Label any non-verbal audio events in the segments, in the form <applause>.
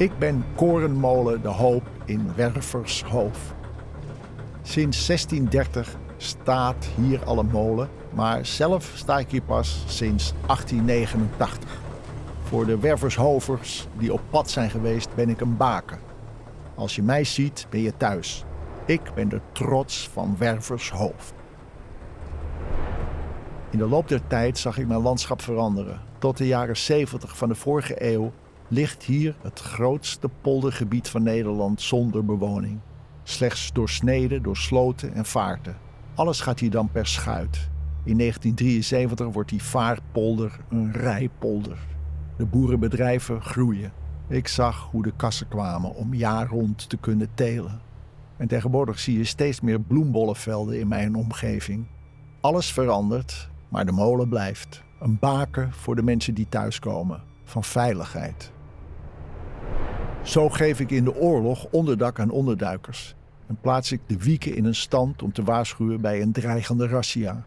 Ik ben Korenmolen de Hoop in Wervershoofd. Sinds 1630 staat hier al een molen, maar zelf sta ik hier pas sinds 1889. Voor de Wervershovers die op pad zijn geweest, ben ik een baken. Als je mij ziet, ben je thuis. Ik ben de trots van Wervershoofd. In de loop der tijd zag ik mijn landschap veranderen. Tot de jaren 70 van de vorige eeuw ligt hier het grootste poldergebied van Nederland zonder bewoning. Slechts doorsneden door sloten en vaarten. Alles gaat hier dan per schuit. In 1973 wordt die vaartpolder een rijpolder. De boerenbedrijven groeien. Ik zag hoe de kassen kwamen om jaar rond te kunnen telen. En tegenwoordig zie je steeds meer bloembollenvelden in mijn omgeving. Alles verandert, maar de molen blijft. Een baken voor de mensen die thuiskomen. Van veiligheid. Zo geef ik in de oorlog onderdak aan onderduikers. En plaats ik de wieken in een stand om te waarschuwen bij een dreigende razzia.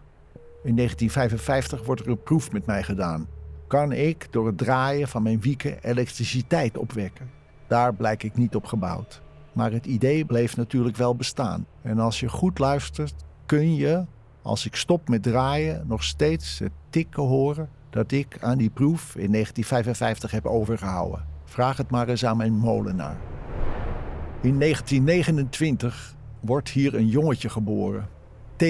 In 1955 wordt er een proef met mij gedaan. Kan ik door het draaien van mijn wieken elektriciteit opwekken? Daar blijk ik niet op gebouwd. Maar het idee bleef natuurlijk wel bestaan. En als je goed luistert, kun je, als ik stop met draaien, nog steeds het tikken horen dat ik aan die proef in 1955 heb overgehouden. Vraag het maar eens aan mijn molenaar. In 1929 wordt hier een jongetje geboren. T.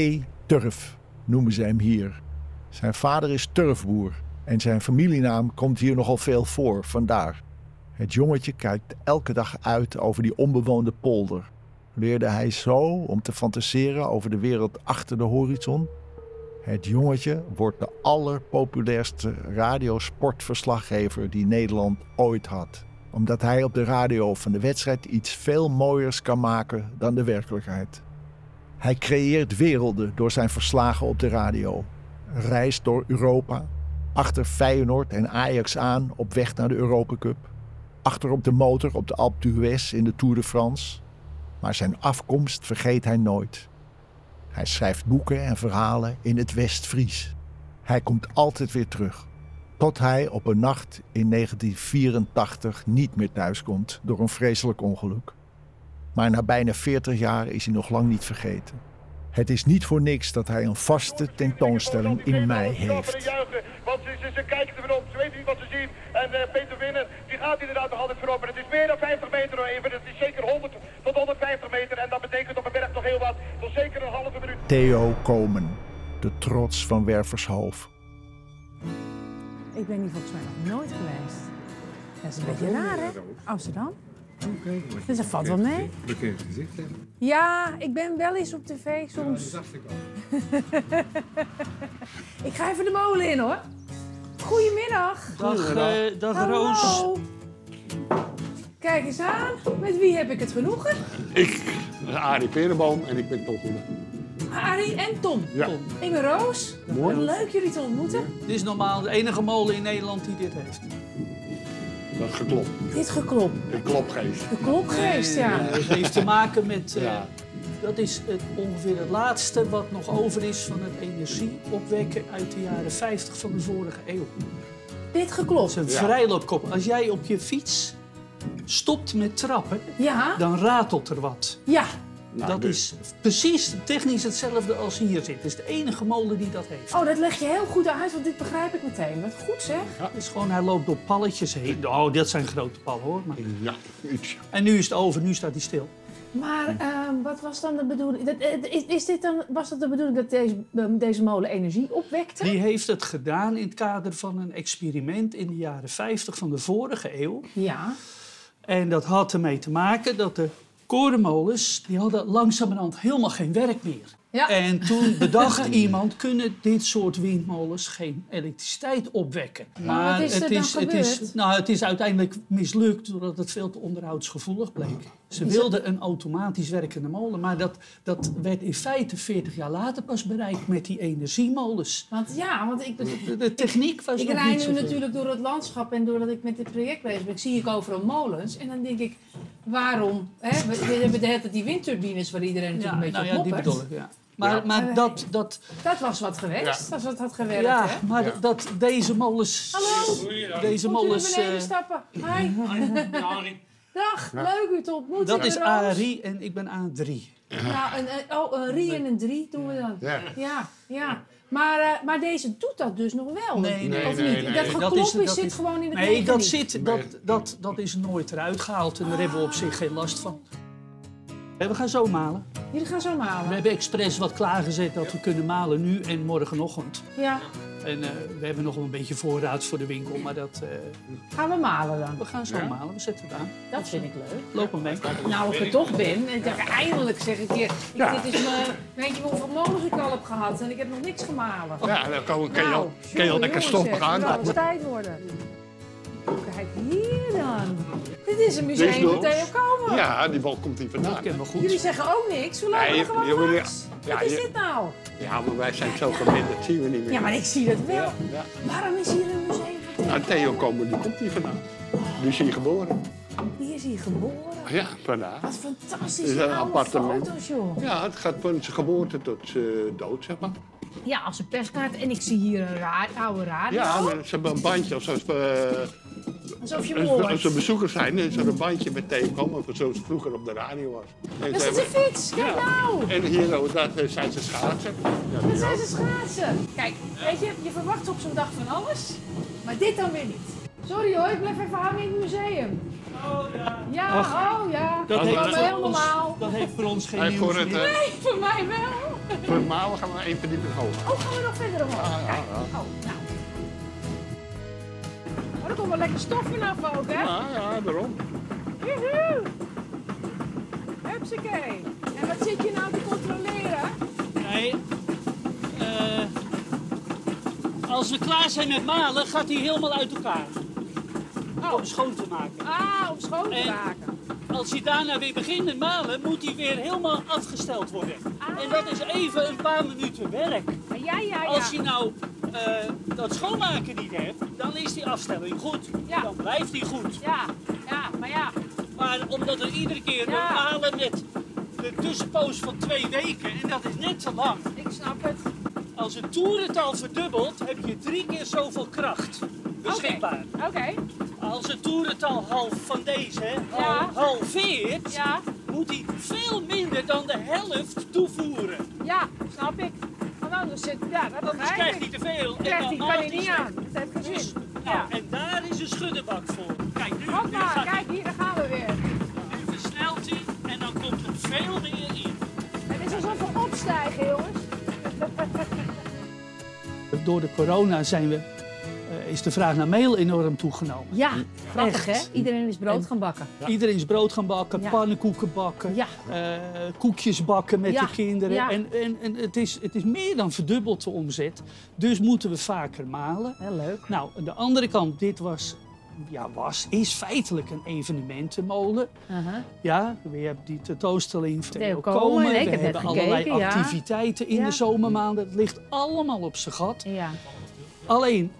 Turf noemen ze hem hier. Zijn vader is turfboer en zijn familienaam komt hier nogal veel voor, vandaar. Het jongetje kijkt elke dag uit over die onbewoonde polder. Leerde hij zo om te fantaseren over de wereld achter de horizon? Het jongetje wordt de allerpopulairste radiosportverslaggever die Nederland ooit had. Omdat hij op de radio van de wedstrijd iets veel mooiers kan maken dan de werkelijkheid. Hij creëert werelden door zijn verslagen op de radio. Reist door Europa, achter Feyenoord en Ajax aan op weg naar de Europa Cup. Achter op de motor op de Alpe d'Huez in de Tour de France. Maar zijn afkomst vergeet hij nooit. Hij schrijft boeken en verhalen in het West-Fries. Hij komt altijd weer terug. Tot hij op een nacht in 1984 niet meer thuiskomt door een vreselijk ongeluk. Maar na bijna 40 jaar is hij nog lang niet vergeten. Het is niet voor niks dat hij een vaste tentoonstelling in mei heeft. Want ze, kijken er op, ze weten niet wat ze zien. En uh, Peter Winnen, die gaat inderdaad nog altijd voorop. En het is meer dan 50 meter even. Het is zeker 100 tot 150 meter. En dat betekent op een berg nog heel wat. Tot zeker een halve minuut. Theo Komen, de trots van Wervershoofd. Ik ben hier volgens mij nog nooit geweest. Dat is een beetje raar, hè? Amsterdam. Dus dat valt wel mee. Bekend gezicht, hè? Ja, ik ben wel eens op tv soms. Dat dacht ik al. <laughs> Ik ga even de molen in, hoor. Goedemiddag. Dag, eh, dag Hallo. Roos. Kijk eens aan. Met wie heb ik het genoegen? Ik, Arie Perenboom en ik ben Tom Goede. Arie en Tom. Ja. Tom. Ik ben Roos. Mooi. Wat leuk jullie te ontmoeten. Dit is normaal de enige molen in Nederland die dit heeft. Dat is geklopt. Dit geklop. Een klopgeest. De klopgeest, ja. Eh, Het heeft te maken met... eh, Ja. Dat is het, ongeveer het laatste wat nog over is van het energieopwekken uit de jaren 50 van de vorige eeuw. Dit geklop. Dat is een Ja. vrijloopkop. Als jij op je fiets stopt met trappen, Ja. dan ratelt er wat. Ja. Nou, dat dus- is precies technisch hetzelfde als hier zit. Het is de enige molen die dat heeft. Oh, dat leg je heel goed uit, want dit begrijp ik meteen. Wat goed zeg. Het is gewoon, hij loopt door palletjes heen. Oh, dat zijn grote pallen hoor. Maar... Ja, iets. En nu is het over, nu staat hij stil. Maar ehm, wat was dan de bedoeling? Eh, is, is dit dan, was dat de bedoeling dat deze, deze molen energie opwekte? Die heeft het gedaan in het kader van een experiment in de jaren 50 van de vorige eeuw. Ja. En dat had ermee te maken dat de korenmolens, die hadden langzamerhand helemaal geen werk meer. Ja. En toen <laughs> bedacht iemand, kunnen dit soort windmolens geen elektriciteit opwekken? Maar wat is er dan het is, nou, het is uiteindelijk mislukt doordat het veel te onderhoudsgevoelig bleek. Ze wilden een automatisch werkende molen, maar dat, dat werd in feite 40 jaar later pas bereikt met die energiemolens. Want ja, want ik, De, de techniek was ik nog rij nu natuurlijk door het landschap en doordat ik met dit project bezig ben, zie ik overal molens. En dan denk ik, waarom? Hè? We, we hebben de hele tijd die windturbines waar iedereen natuurlijk Ja, een beetje nou op ja, die bedoel ik, ja. Maar, Ja. maar dat, dat, Dat was wat geweest, als het had gewerkt. ja, hè? maar Ja. dat deze molens... Hallo, Deze molens... beneden eh, stappen? Hi. Harry. Dag, leuk u te ontmoeten. Dat is. Arie en ik ben A3. Nou, een, een- oh, een rie en een drie doen we dan. Ja. Ja, ja. Maar, eh, maar deze doet dat dus nog wel. Nee, nee, of nee, niet? nee. Dat Dat geklop is- dat zit is- gewoon in het Nee, dat, zit, dat, dat, dat is nooit eruit gehaald en daar hebben we op zich geen last van. En we gaan zo malen. Jullie gaan zo We malen. hebben expres wat klaargezet dat we kunnen malen nu en morgenochtend. Ja, En eh, we hebben nog wel een beetje voorraad voor de winkel, maar dat, eh, gaan we malen dan. we gaan zo malen. We zetten het aan. Dat vind ik leuk. Loop maar mee. Nou, ik er toch ben. En eindelijk zeg ik hier. Ik, Dit is mijn, weet je hoeveel molens ik al heb gehad en ik heb nog niks gemalen. Ja, dan kan, kan je, Nou, al- kan je al lekker stoppen gaan. Het moet tijd worden. Hier. Dit is een museum waar nog? Theo komen. Ja, die bal komt hier Dat vandaan. kennen we goed. Jullie zeggen ook niks. We lopen Nee, gewoon ja, Wat is dit nou? Ja, maar wij zijn zo gewend, dat zien we niet meer. Ja, maar ik zie dat wel. Ja, ja. Waarom is hier een museum van Theo? Nou, Theo komen, die komt hier vandaan. Die is hier geboren. Die is hier geboren. Ja, vandaar. Wat fantastisch. Is een oude appartement. foto's, joh. Ja, het gaat van zijn geboorte tot zijn dood, zeg maar. Ja, als een perskaart. En ik zie hier een oude radio. Ja, maar ze hebben een bandje, als, als, we, Alsof je als, er bezoekers zijn, dan is er een bandje met Theo komen, zoals het vroeger op de radio was. En Dat is een fiets. Kijk Ja. nou. En hier oh, dat eh, zijn ze schaatsen. Ja, Dat zijn ze schaatsen. Kijk, weet je, je verwacht op zo'n dag van alles. Maar dit dan weer niet. Sorry hoor, ik blijf even hangen in het museum. Oh ja. Ja, oh ja. Dat Als heeft, we- maar voor heel ons, normaal. dat heeft voor ons geen Hey, nieuws voor het, meer. eh, Nee, voor mij wel. voor gaan we één verdieping hoger. Oh, gaan we nog verder omhoog? Ja, ja, Kijk. ja. Oh, nou. Oh, komt wel lekker stof vanaf ook, hè? Ja, ja, daarom. Joehoe. Hupsakee. En wat zit je nou te controleren? Nee. eh, als we klaar zijn met malen, gaat hij helemaal uit elkaar. Om schoon te maken. Ah, om schoon te En- raken. Als hij daarna weer begint met malen, moet hij weer helemaal afgesteld worden. En dat is even een paar minuten werk. Ja, ja, ja. Als je nou eh, dat schoonmaken niet hebt, dan is die afstelling goed. Ja. Dan blijft die goed. Ja, ja, maar ja. Maar omdat er iedere keer Ja. we malen met de tussenpoos van twee weken, en dat is net te lang. Ik snap het. Als het toerental verdubbelt, heb je drie keer zoveel kracht beschikbaar. Oké. Als het toerental half van deze Ja. halveert, Ja, moet hij veel minder dan de helft toevoeren. ja, snap ik. Anders zit... Ja, dat Anders krijgt hij te veel. en Krijgt dan hij, kan hij niet aan. Dat heeft geen Dus, zin. nou, Ja. En daar is een schuddebak voor. Kijk, nu, gaat kijk hier, daar gaan we weer. nu versnelt hij en dan komt er veel meer in. Het is alsof we opstijgen, jongens. Door de corona zijn we, is de vraag naar meel enorm toegenomen. Ja, grappig Echt. hè? Iedereen is brood En- gaan bakken. Iedereen is brood gaan bakken, Ja. pannenkoeken bakken, Ja. eh, koekjes bakken met Ja. de kinderen. Ja. En, en, en het, is, het is meer dan verdubbeld de omzet. Dus moeten we vaker malen. Heel leuk. Nou, aan de andere kant, dit was, ja, was, is feitelijk een evenementenmolen. Uh-huh. Ja, we hebben die tentoonstelling van Theo Komen, we hebben allerlei gekeken, ja. activiteiten in Ja. de zomermaanden. Het ligt allemaal op zijn gat. Ja. Alleen,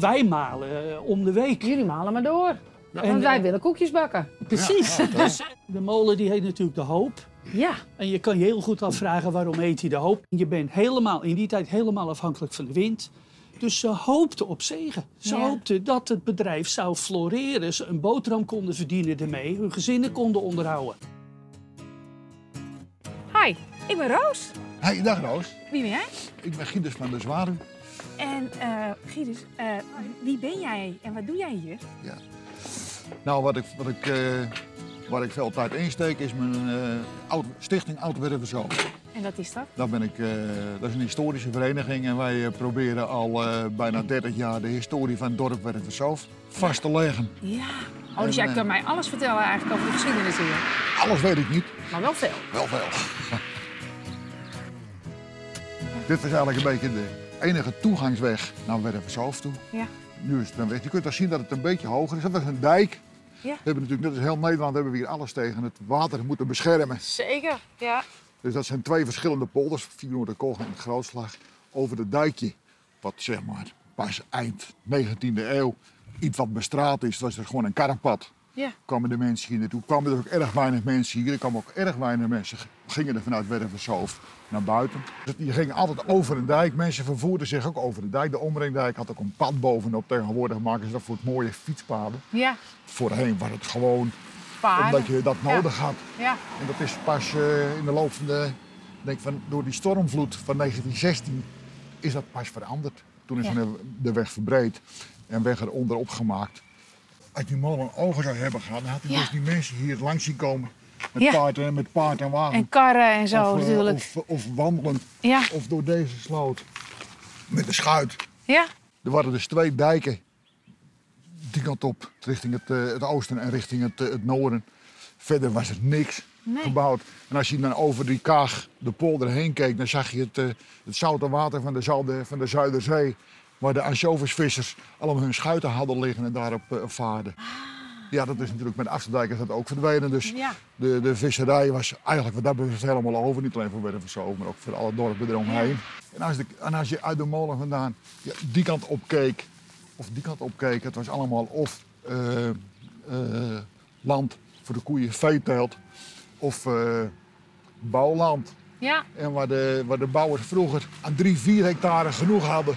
wij malen eh, om de week. Jullie malen maar door. En, Want wij willen koekjes bakken. Precies. Dus de molen die heet natuurlijk de hoop. Ja. En je kan je heel goed afvragen waarom heet hij de hoop. Je bent helemaal, in die tijd helemaal afhankelijk van de wind. Dus ze hoopten op zegen. Ze Ja. hoopten dat het bedrijf zou floreren. Ze een boterham konden verdienen ermee. Hun gezinnen konden onderhouden. Hi, ik ben Roos. Hey, dag Roos. Wie ben jij? Ik ben Gieders van de Zwaru. En eh Gieris, eh, wie ben jij en wat doe jij hier? Nou, wat ik, wat ik, eh, waar ik veel tijd insteek is mijn oud- stichting Oudwerven En wat is dat? Dat, ben ik, dat is een historische vereniging en wij proberen al bijna 30 jaar de historie van het dorp vast te leggen. Ja. Oh, dus jij kan mij alles vertellen eigenlijk over de geschiedenis hier. Alles weet ik niet, Maar wel veel. wel veel. <laughs> Dit is eigenlijk een beetje de enige toegangsweg naar Werversoof toe. Ja. Nu is het een weg. Je kunt wel zien dat het een beetje hoger is. Dat was een dijk. Ja. We hebben natuurlijk, net als heel Nederland, hebben we hier alles tegen het water moeten beschermen. Zeker, ja. Dus dat zijn twee verschillende polders, 400 Kolg en Grootslag, over het dijkje. Wat zeg maar pas eind 19e eeuw iets wat bestraat is. Het was er gewoon een karrenpad. Ja. Kwamen de mensen hier naartoe. Kwamen er ook erg weinig mensen hier. Er kwamen ook erg weinig mensen. Gingen er vanuit Wervershoofd naar buiten. Dus Je ging altijd over een dijk. Mensen vervoerden zich ook over de dijk. De omringdijk had ook een pad bovenop. Tegenwoordig maken ze dat voor het mooie fietspaden. Ja. Voorheen was het gewoon paarden. Omdat je dat Ja. nodig had. Ja, En dat is pas eh, in de loop van de, denk van, door die stormvloed van 1916 is dat pas veranderd. Toen is Ja. de, de weg verbreed en weg eronder opgemaakt. Als die molen ogen zou hebben gehad, dan had hij Ja. dus die mensen hier langs zien komen. Met, Ja. paard, en, met paard en wagen. en karren en zo of, eh, natuurlijk. of, of wandelend. Ja. Of door deze sloot. Met de schuit. Ja, Er waren dus twee dijken. Die kant op, richting het, eh, het oosten en richting het, eh, het noorden. Verder was er niks Nee. gebouwd. En als je dan over die kaag, de polder heen keek, dan zag je het, eh, het zoute water van de, van de Zuiderzee. Waar de ansjovisvissers allemaal hun schuiten hadden liggen en daarop eh, vaarden. Ja, dat is natuurlijk met de Afsterdijk is dat ook verdwenen. Dus Ah. Ja. de, de visserij was eigenlijk wat dat betreft helemaal over. Niet alleen voor Wervensoog, maar ook voor alle dorpen eromheen. En, als de, en als je uit de molen vandaan ja, die kant op keek, of die kant op keek, het was allemaal of eh, eh, land voor de koeien, veeteelt, of bouwland. ja, En waar de, waar de bouwers vroeger aan drie, vier hectare genoeg hadden,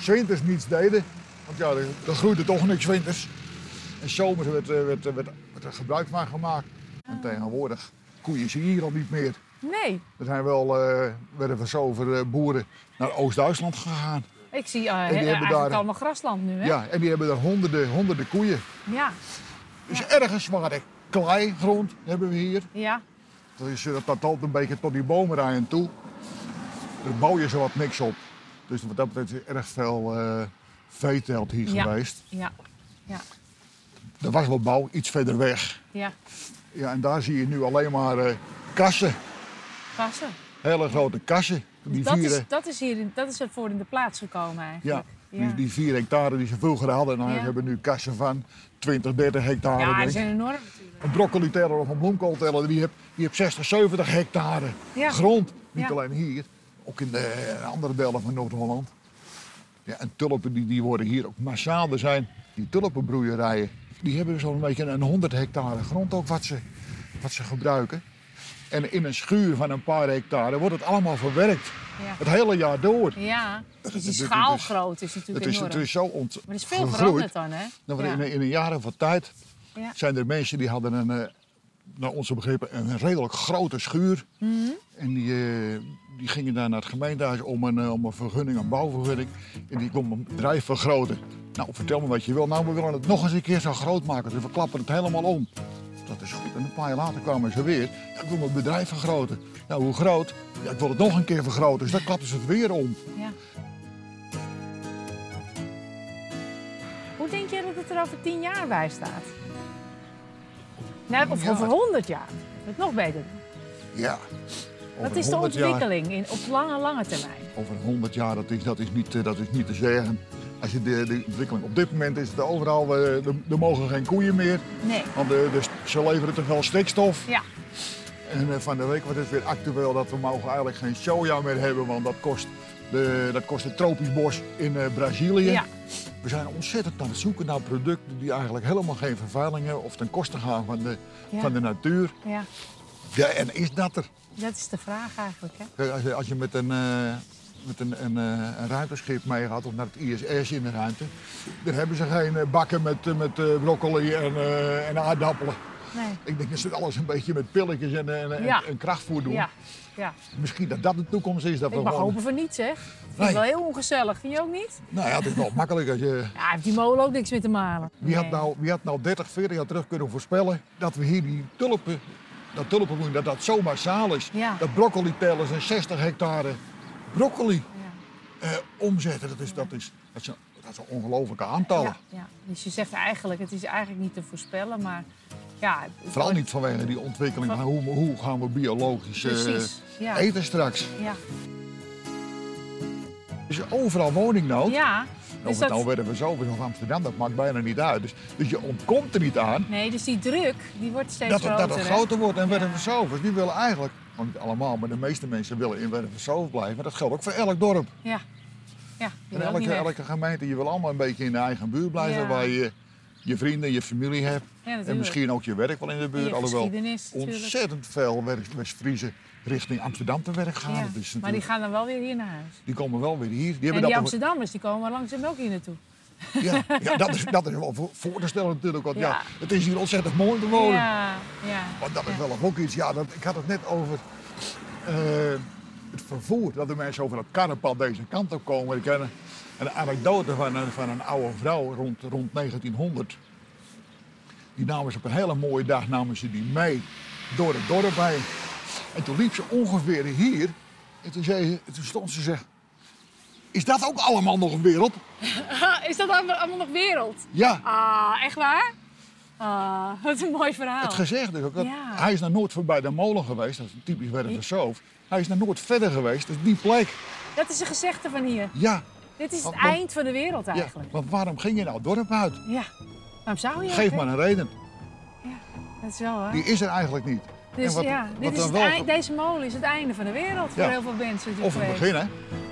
zwinters niets deden. Want ja, er, groeide toch niks winters. En zomers werd, eh, werd, werd, werd er gebruik van gemaakt. En tegenwoordig, koeien zie je hier al niet meer. nee. Er zijn wel, eh werden eh, boeren naar Oost-Duitsland gegaan. Ik zie eh, die he- eigenlijk daar- allemaal grasland nu, hè? Ja, en die hebben daar honderden, honderden koeien. Ja, Dus ergens zware kleigrond hebben we hier. ja, Dat, is, eh, dat dat altijd een beetje tot die bomenrijen toe. Daar bouw je zo wat niks op. Dus wat dat betreft is er erg veel veeteelt hier Ja. geweest. ja, ja, Er was wel bouw iets verder weg. ja. Ja, en daar zie je nu alleen maar eh, kassen. Gassen. Hele grote kassen. Die Dat is, eh, dat, is hier, in- dat is er voor in de plaats gekomen ja, eigenlijk. Die, die vier hectare die ze vroeger hadden. Nou, Ja. hebben nu kassen van 20, 30 hectare. Ja, die zijn enorm natuurlijk. Een broccoli teller of een bloemkool teller, die heeft, die heeft 60, 70 hectare Ja. grond. Niet Ja. alleen hier, ook in de andere delen van Noord-Holland. Ja, en tulpen die, die worden hier ook massaal. Er zijn die tulpenbroeierijen, die hebben zo'n beetje een 100 hectare grond ook wat ze, wat ze gebruiken. En in een schuur van een paar hectare wordt het allemaal verwerkt. Ja. Het hele jaar door. Ja, dus die het- het- schaalgroot is Het natuurlijk is, enorm. het is zo ont Maar er is veel gegroeid. veranderd dan, hè? Ja. in, een- in een jaar of wat tijd Ja. zijn er mensen die hadden een, eh, naar onze begrippen, een redelijk grote schuur. Mhm. En die, eh, die gingen daar naar het gemeentehuis om een, eh, om een vergunning, een bouwvergunning. En die kon een bedrijf vergroten. Nou, vertel me wat je wil. Nou, we willen het nog eens een keer zo groot maken. Dus we klappen het helemaal om. Dat is goed. En een paar jaar later kwamen ze weer. Ja, ik wil mijn bedrijf vergroten. Nou, hoe groot? Ja, ik wil het nog een keer vergroten. Dus dan klappen ze het weer om. Ja. Hoe denk je dat het er over tien jaar bij staat? Nou, of Ja. over honderd jaar. Dat het nog beter. Ja. Wat Over is de 100 jaar- ontwikkeling in, op lange, lange termijn? Over 100 jaar, dat is, dat is, niet, eh, dat is niet te zeggen. Als je de, de ontwikkeling op dit moment is het overal, eh, er, er mogen geen koeien meer. Nee. Want de, de, ze leveren te veel stikstof. Ja. En eh, van de week was het weer actueel dat we mogen eigenlijk geen soja meer hebben. Want dat kost, de, dat kost het tropisch bos in eh, Brazilië. Ja. We zijn ontzettend aan het zoeken naar producten die eigenlijk helemaal geen vervuiling hebben. Of ten koste gaan van de, Ja. van de natuur. Ja, Ja, en is dat er? dat is de vraag eigenlijk. Hè? Als je, als je met een, eh, met een, een, eh, een ruimteschip meegaat of naar het ISS in de ruimte, dan hebben ze geen eh, bakken met, met broccoli en, en aardappelen. Nee. Ik denk dat ze alles een beetje met pilletjes en, en, en- Ja. en krachtvoer doen. Ja, ja. Misschien dat dat de toekomst is. Dat we Ik mag gewoon... hopen van niet, zeg. Vind Nee. ik wel heel ongezellig, vind je ook niet? Nou ja, het is wel makkelijk als je... Ja, heeft die molen ook niks mee te malen. Wie had, nou, wie had nou 30, 40 jaar terug kunnen voorspellen dat we hier die tulpen, dat tulpenbloeien, dat dat zo massaal is. Ja. Dat broccoli-tellers een 60 hectare broccoli Ja. eh, omzetten. Dat, is, dat, is, dat, zijn, dat zijn ongelooflijke aantallen. Ja, ja. Dus je zegt eigenlijk, het is eigenlijk niet te voorspellen, maar ja... Vooral niet vanwege die ontwikkeling van hoe, hoe gaan we biologisch eh, Precies, ja. eten straks. Ja, Er is overal woningnood. ja. Of Dus dat, nou werden we zo of Amsterdam, dat maakt bijna niet uit. Dus, dus je ontkomt er niet aan nee, dus die druk, die wordt steeds dat groter. dat het groter wordt. En Ja. Wervenversovers, die willen eigenlijk, niet allemaal, maar de meeste mensen willen in Wervenversovers blijven. Dat geldt ook voor elk dorp. Ja. Ja, En elke, elke gemeente, je wil allemaal een beetje in de eigen buurt blijven. Waar je je vrienden, je familie hebt. Ja, en misschien ook je werk wel in de buurt. Alhoewel ontzettend veel West- West-Friese richting Amsterdam te werk gaan. Ja. Dat is Maar die gaan dan wel weer hier naar huis. die komen wel weer hier. Die En die dat Amsterdammers die komen langzaam ook hier naartoe. Ja, <laughs> ja dat, is, dat is wel voor, te stellen natuurlijk. Want ja. Ja. het is hier ontzettend mooi te wonen. Ja, ja. Want dat is wel ook iets. Ja, dat, ik had het net over eh, het vervoer. Dat de mensen over het karrenpad deze kant op komen. Ik ken een anekdote van een, van een oude vrouw rond, rond 1900. Die namen ze op een hele mooie dag namen ze die mee door het dorp heen. En toen liep ze ongeveer hier. En toen, zei, ze- toen stond ze zeg... Is dat ook allemaal nog een wereld? <laughs> Is dat allemaal, nog wereld? Ja, Ah, echt waar? Ah, wat een mooi verhaal. het gezegd is ook. dat Ja. Hij is naar nooit voorbij de molen geweest. Dat is een typisch Werversoof. Hij is naar nooit verder geweest. Dat is die plek. Dat is een gezegde van hier. Ja, Dit is het Want- eind van de wereld ja. eigenlijk. Want waarom ging je nou het dorp uit? Ja. Waarom zou je? Geef maar een reden. Dat is wel, hè? Die is er eigenlijk niet. Dus En wat- ja, wat dit is wel eind- deze molen is het einde van de wereld voor Ja. heel veel mensen. die Of het begin, hè?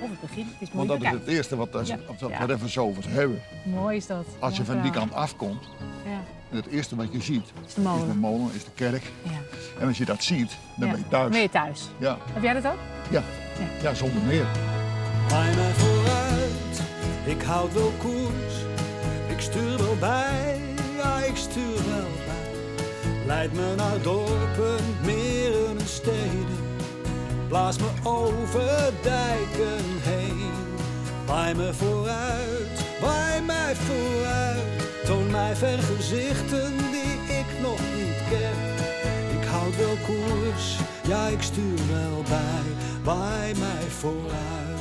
Of het begin. Het is Want dat is het eerste wat, wat, Ja. wat Ja. we even zo over hebben. Mooi is dat. Als je van die kant afkomt, Ja. en het eerste wat je ziet Is de molen. is de molen, is de kerk. Ja. En als je dat ziet, dan Ja. ben je thuis. Ben je thuis? Ja, Heb jij dat ook? ja. ja, zonder meer. Bij mij vooruit, ik houd wel koers. Ik stuur Leid me naar dorpen, meren en steden. Blaas me over dijken heen. Waai me vooruit, waai mij vooruit. Toon mij vergezichten die ik nog niet ken. Ik houd wel koers, ja ik stuur wel bij. Waai mij vooruit.